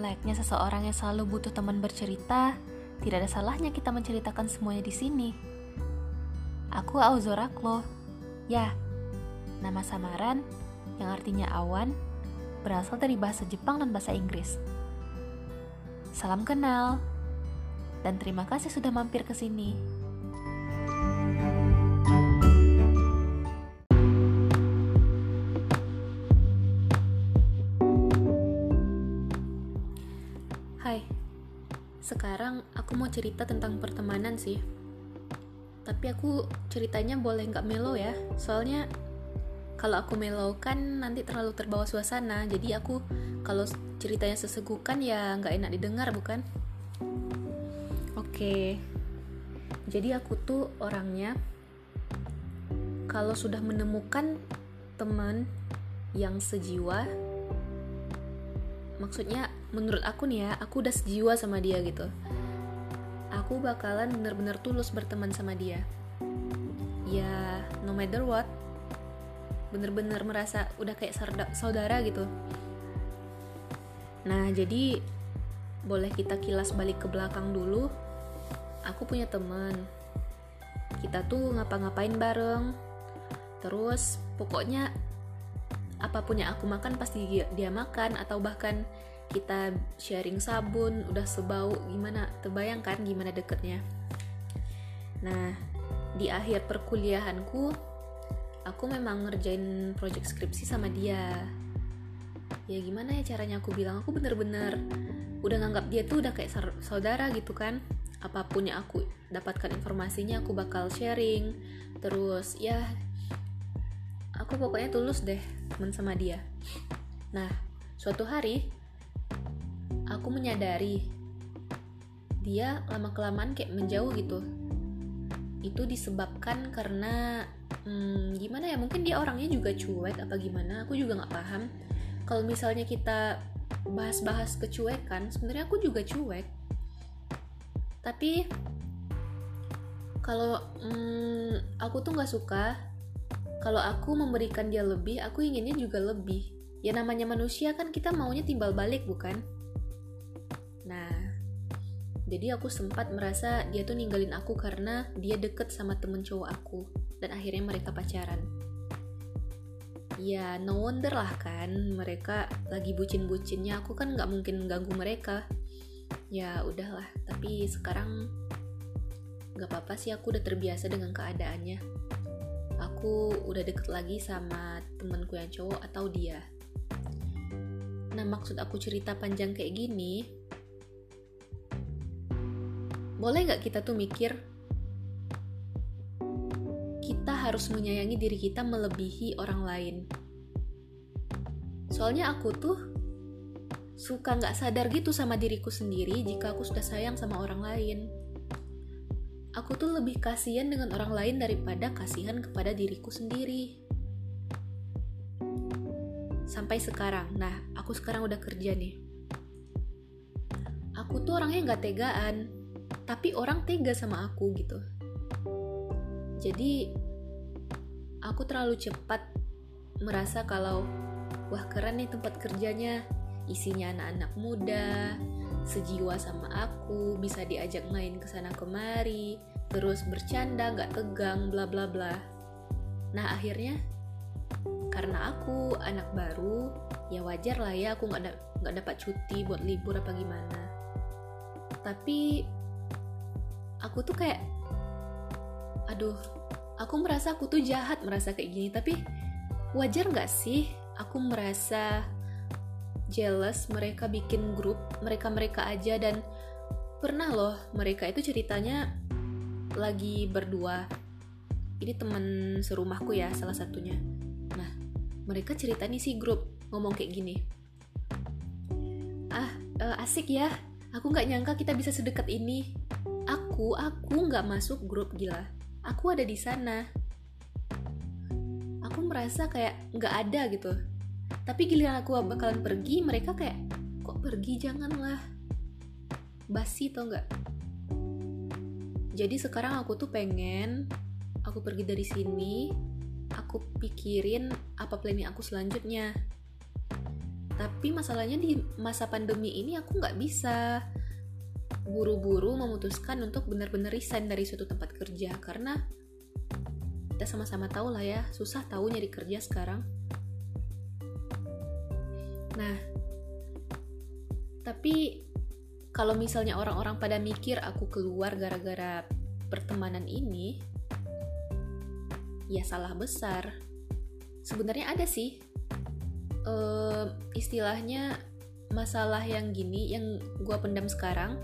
Layaknya seseorang yang selalu butuh teman bercerita, tidak ada salahnya kita menceritakan semuanya di sini. Aku Auzoraklo. Ya, nama samaran yang artinya awan berasal dari bahasa Jepang dan bahasa Inggris. Salam kenal, dan terima kasih sudah mampir ke sini. Sekarang aku mau cerita tentang pertemanan sih. Tapi aku ceritanya boleh nggak melo ya, soalnya kalau aku melo kan nanti terlalu terbawa suasana. Jadi aku kalau ceritanya sesegukan ya nggak enak didengar bukan? Oke, jadi aku tuh orangnya kalau sudah menemukan teman yang sejiwa, maksudnya menurut aku nih ya aku udah sejiwa sama dia gitu. Aku bakalan bener-bener tulus berteman sama dia. Ya no matter what bener-bener merasa udah kayak saudara gitu. Nah jadi boleh kita kilas balik ke belakang dulu. Aku punya teman. Kita tuh ngapa-ngapain bareng. Terus pokoknya apa pun yang aku makan pasti dia, makan. Atau bahkan kita sharing sabun udah sebau gimana? Terbayangkan gimana deketnya? Nah di akhir perkuliahanku aku memang ngerjain project skripsi sama dia. Ya gimana ya caranya aku bilang? Aku bener-bener udah nganggap dia tuh udah kayak saudara gitu kan. Apa pun yang aku dapatkan informasinya aku bakal sharing. Terus ya aku pokoknya tulus deh temen sama dia nah suatu hari aku menyadari dia lama-kelamaan kayak menjauh gitu. Itu disebabkan karena hmm, gimana ya? Mungkin dia orangnya juga cuek apa gimana? Aku juga nggak paham. Kalau misalnya kita bahas-bahas kecuekan, sebenarnya aku juga cuek. Tapi kalau hmm, aku tuh nggak suka kalau aku memberikan dia lebih, aku inginnya juga lebih. Ya namanya manusia kan kita maunya timbal balik bukan? Nah, jadi aku sempat merasa dia tuh ninggalin aku karena dia deket sama temen cowok aku dan akhirnya mereka pacaran. Ya no wonder lah kan mereka lagi bucin-bucinnya aku kan nggak mungkin ganggu mereka. Ya udahlah, tapi sekarang nggak apa-apa sih aku udah terbiasa dengan keadaannya. Aku udah deket lagi sama temenku yang cowok atau dia. Nah maksud aku cerita panjang kayak gini boleh nggak kita tuh mikir kita harus menyayangi diri kita melebihi orang lain. Soalnya aku tuh suka nggak sadar gitu sama diriku sendiri jika aku sudah sayang sama orang lain. Aku tuh lebih kasihan dengan orang lain daripada kasihan kepada diriku sendiri. Sampai sekarang, nah aku sekarang udah kerja nih. Aku tuh orangnya nggak tegaan, tapi orang tega sama aku gitu jadi aku terlalu cepat merasa kalau wah keren nih tempat kerjanya isinya anak-anak muda sejiwa sama aku bisa diajak main ke sana kemari terus bercanda nggak tegang bla bla bla. Nah akhirnya karena aku anak baru ya wajar lah ya aku nggak nggak dapat cuti buat libur apa gimana. Tapi aku tuh kayak aduh aku merasa aku tuh jahat merasa kayak gini. Tapi wajar nggak sih aku merasa jealous mereka bikin grup mereka mereka aja dan pernah loh mereka itu ceritanya lagi berdua. Ini teman serumahku ya salah satunya. Nah mereka cerita nih si grup ngomong kayak gini. Ah uh, asik ya aku nggak nyangka kita bisa sedekat ini. Aku aku nggak masuk grup gila. Aku ada di sana. Aku merasa kayak nggak ada gitu tapi giliran aku bakalan pergi mereka kayak kok pergi? Janganlah. Basi tau nggak? Jadi sekarang aku tuh pengen aku pergi dari sini aku pikirin apa planning aku selanjutnya. Tapi masalahnya di masa pandemi ini aku nggak bisa buru-buru memutuskan untuk benar-benar resign dari suatu tempat kerja. Karena kita sama-sama tahu lah ya susah tahu nyari kerja sekarang nah tapi kalau misalnya orang-orang pada mikir aku keluar gara-gara pertemanan ini ya salah besar. Sebenarnya ada sih uh, istilahnya masalah yang gini yang gue pendam sekarang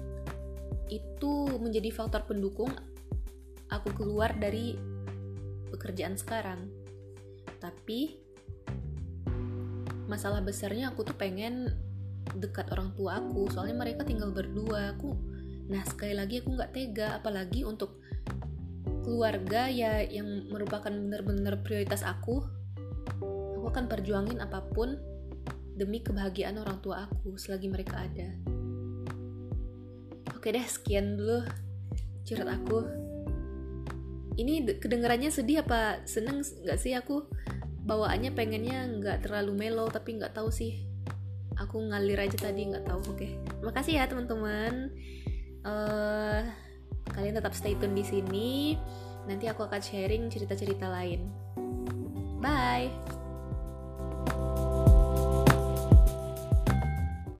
itu menjadi faktor pendukung aku keluar dari pekerjaan sekarang. Tapi masalah besarnya aku tuh pengen dekat orang tua aku soalnya mereka tinggal berdua aku nah sekali lagi aku nggak tega apalagi untuk keluarga ya yang merupakan benar-benar prioritas aku aku akan perjuangin apa pun demi kebahagiaan orang tua aku selagi mereka ada. Oke deh, sekian dulu curhat aku. Ini kedengarannya sedih apa seneng nggak sih aku? Bawaannya pengennya nggak terlalu mellow tapi nggak tahu sih. Aku ngalir aja tadi nggak tahu. Oke, makasih ya teman-teman. Uh, kalian tetap stay tune di sini. Nanti aku akan sharing cerita-cerita lain. Bye.